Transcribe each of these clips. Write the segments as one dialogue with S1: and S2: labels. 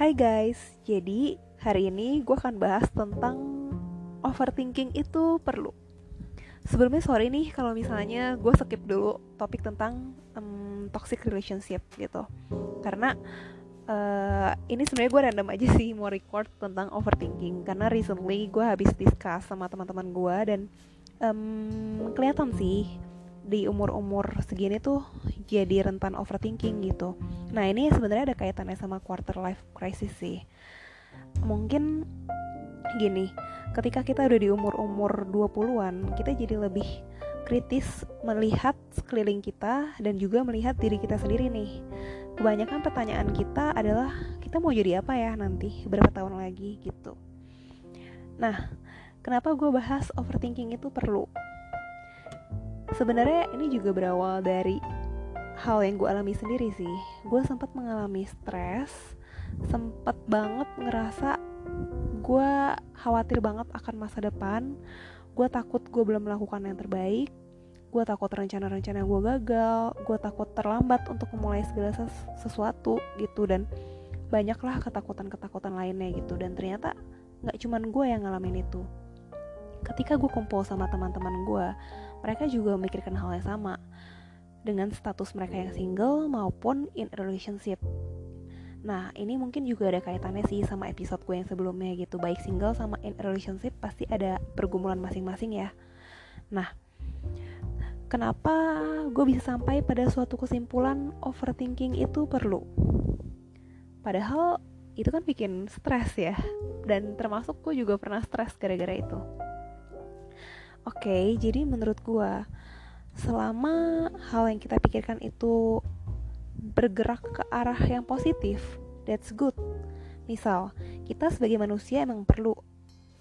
S1: Hai guys, jadi hari ini gue akan bahas tentang overthinking itu perlu. Sebelumnya sorry nih kalau misalnya gue skip dulu topik tentang um, toxic relationship gitu, karena uh, ini sebenarnya gue random aja sih mau record tentang overthinking karena recently gue habis discuss sama teman-teman gue dan um, kelihatan sih di umur-umur segini tuh jadi rentan overthinking gitu. Nah, ini sebenarnya ada kaitannya sama quarter life crisis sih. Mungkin gini, ketika kita udah di umur-umur 20-an, kita jadi lebih kritis melihat sekeliling kita dan juga melihat diri kita sendiri nih. Kebanyakan pertanyaan kita adalah kita mau jadi apa ya nanti berapa tahun lagi gitu. Nah, kenapa gue bahas overthinking itu perlu? Sebenarnya ini juga berawal dari hal yang gue alami sendiri sih. Gue sempat mengalami stres sempat banget ngerasa gue khawatir banget akan masa depan. Gue takut gue belum melakukan yang terbaik. Gue takut rencana-rencana gue gagal. Gue takut terlambat untuk memulai segala ses sesuatu gitu. Dan banyaklah ketakutan-ketakutan lainnya gitu. Dan ternyata nggak cuman gue yang ngalamin itu. Ketika gue kumpul sama teman-teman gue mereka juga memikirkan hal yang sama dengan status mereka yang single maupun in a relationship. Nah, ini mungkin juga ada kaitannya sih sama episode gue yang sebelumnya gitu. Baik single sama in a relationship pasti ada pergumulan masing-masing ya. Nah, kenapa gue bisa sampai pada suatu kesimpulan overthinking itu perlu? Padahal itu kan bikin stres ya. Dan termasuk gue juga pernah stres gara-gara itu. Oke, okay, jadi menurut gue selama hal yang kita pikirkan itu bergerak ke arah yang positif, that's good. Misal, kita sebagai manusia emang perlu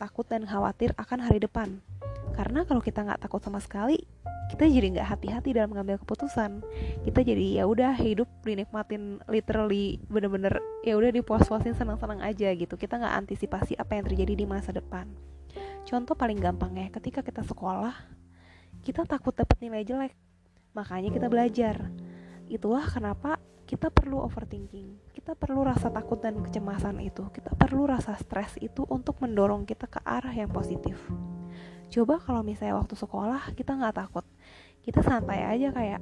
S1: takut dan khawatir akan hari depan. Karena kalau kita nggak takut sama sekali, kita jadi nggak hati-hati dalam mengambil keputusan. Kita jadi ya udah hidup dinikmatin literally bener-bener ya udah dipuas-puasin senang-senang aja gitu. Kita nggak antisipasi apa yang terjadi di masa depan. Contoh paling gampang ya, ketika kita sekolah, kita takut dapat nilai jelek, makanya kita belajar. Itulah kenapa kita perlu overthinking. Kita perlu rasa takut dan kecemasan itu. Kita perlu rasa stres itu untuk mendorong kita ke arah yang positif. Coba kalau misalnya waktu sekolah kita nggak takut, kita santai aja kayak,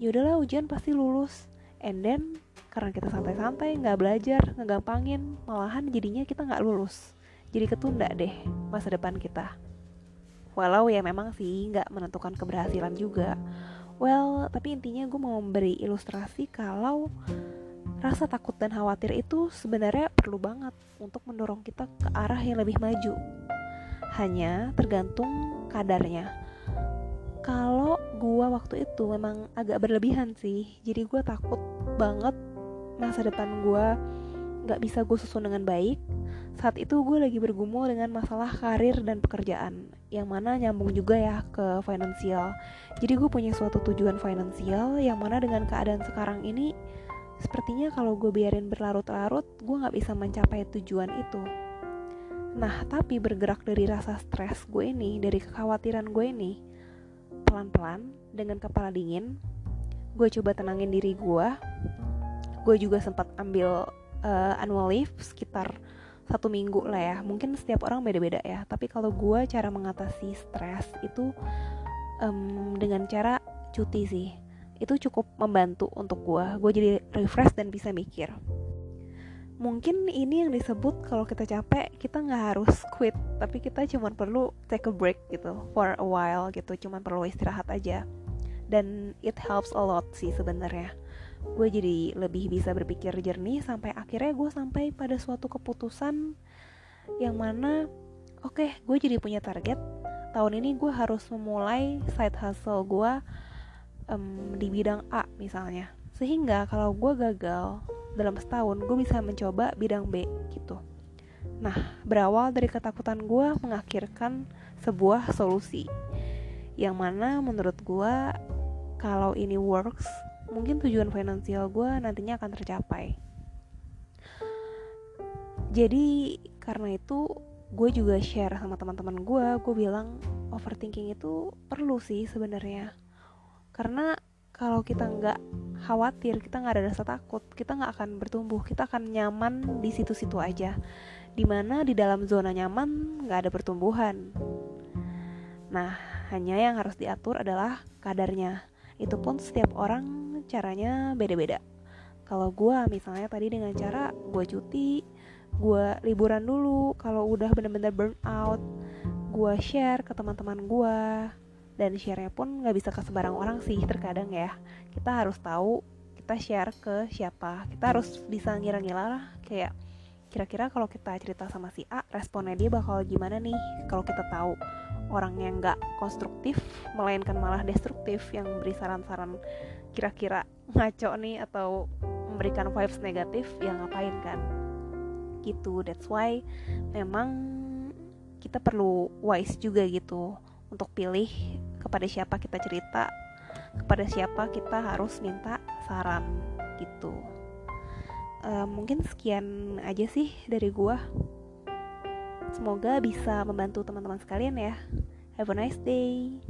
S1: yaudahlah ujian pasti lulus. And then karena kita santai-santai nggak belajar ngegampangin malahan jadinya kita nggak lulus jadi ketunda deh masa depan kita. Walau ya memang sih nggak menentukan keberhasilan juga. Well tapi intinya gue mau memberi ilustrasi kalau rasa takut dan khawatir itu sebenarnya perlu banget untuk mendorong kita ke arah yang lebih maju. Hanya tergantung kadarnya. Kalau gue waktu itu memang agak berlebihan sih jadi gue takut banget masa depan gue gak bisa gue susun dengan baik saat itu gue lagi bergumul dengan masalah karir dan pekerjaan yang mana nyambung juga ya ke finansial. Jadi gue punya suatu tujuan finansial yang mana dengan keadaan sekarang ini sepertinya kalau gue biarin berlarut-larut gue gak bisa mencapai tujuan itu. Nah tapi bergerak dari rasa stres gue ini dari kekhawatiran gue ini pelan-pelan dengan kepala dingin gue coba tenangin diri gue gue juga sempat ambil uh, annual leave sekitar satu minggu lah ya. Mungkin setiap orang beda-beda ya. Tapi kalau gue cara mengatasi stres itu um, dengan cara cuti sih. Itu cukup membantu untuk gue gue jadi refresh dan bisa mikir. Mungkin ini yang disebut kalau kita capek kita nggak harus quit. Tapi kita cuma perlu take a break gitu for a while gitu. Cuma perlu istirahat aja. Dan it helps a lot sih sebenarnya gue jadi lebih bisa berpikir jernih sampai akhirnya gue sampai pada suatu keputusan yang mana oke okay, gue jadi punya target. Tahun ini gue harus memulai side hustle gue um, di bidang A misalnya. Sehingga kalau gue gagal dalam setahun gue bisa mencoba bidang B gitu. Nah berawal dari ketakutan gue mengakhirkan sebuah solusi. Yang mana menurut gue kalau ini works mungkin tujuan finansial gue nantinya akan tercapai. Jadi karena itu gue juga share sama teman-teman gue gue bilang overthinking itu perlu sih sebenarnya. Karena kalau kita nggak khawatir kita nggak ada rasa takut kita nggak akan bertumbuh kita akan nyaman di situ-situ aja. Di mana di dalam zona nyaman nggak ada pertumbuhan. Nah hanya yang harus diatur adalah kadarnya. Itu pun setiap orang caranya beda-beda. Kalau gue misalnya tadi dengan cara gue cuti gue liburan dulu kalau udah bener-bener burn out gue share ke teman-teman gue dan share pun nggak bisa ke sebarang orang sih terkadang ya. Kita harus tahu kita share ke siapa. Kita harus bisa ngira-ngira lah kayak kira-kira kalau kita cerita sama si A responnya dia bakal gimana nih? Kalau kita tahu orang yang nggak konstruktif melainkan malah destruktif yang beri saran-saran kira-kira ngaco nih atau memberikan vibes negatif yang ngapain kan? Gitu that's why memang kita perlu wise juga gitu untuk pilih kepada siapa kita cerita kepada siapa kita harus minta saran gitu. Uh, mungkin sekian aja sih dari gua. Semoga bisa membantu teman-teman sekalian ya. Have a nice day